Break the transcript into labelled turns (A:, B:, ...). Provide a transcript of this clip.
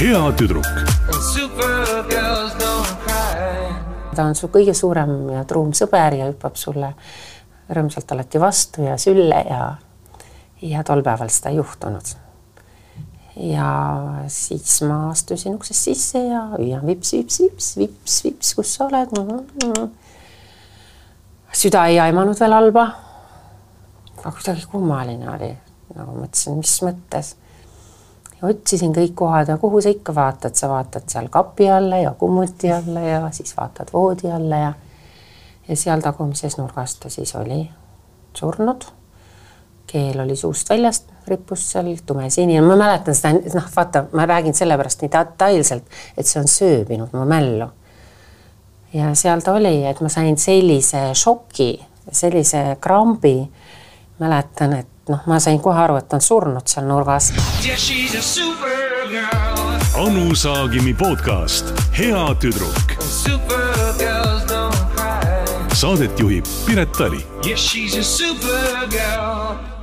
A: hea tüdruk
B: ta on su kõige suurem ja truum sõber ja hüppab sulle rõõmsalt alati vastu ja sülle ja ja tol päeval seda ei juhtunud. ja siis ma astusin uksest sisse ja hüüan vips, vips, vips, vips, vips, kus sa oled mm? -hmm. süda ei aimanud veel halba. aga kuidagi kummaline oli, nagu mõtlesin, mis mõttes otsisin kõik kohad ja kuhu sa ikka vaatad, sa vaatad seal kapi alla ja kummuti alla ja siis vaatad voodi alla ja ja seal tagumises nurgas ta siis oli surnud. keel oli suust väljast, rippus seal tumesinine, ma mäletan seda, noh, vaata, ma räägin sellepärast nii detailselt, et see on sööbinud mu mällu. ja seal ta oli, et ma sain sellise šoki, sellise krambi. Mäletan, et noh, ma sain kohe aru, et ta on surnud seal nurgas
C: Yeah.
A: Anu Saagimi podcast Hea tüdruk.
C: Supergirls don't cry.
A: saadet juhib Piret Tali
C: Yeah, she's a supergirl.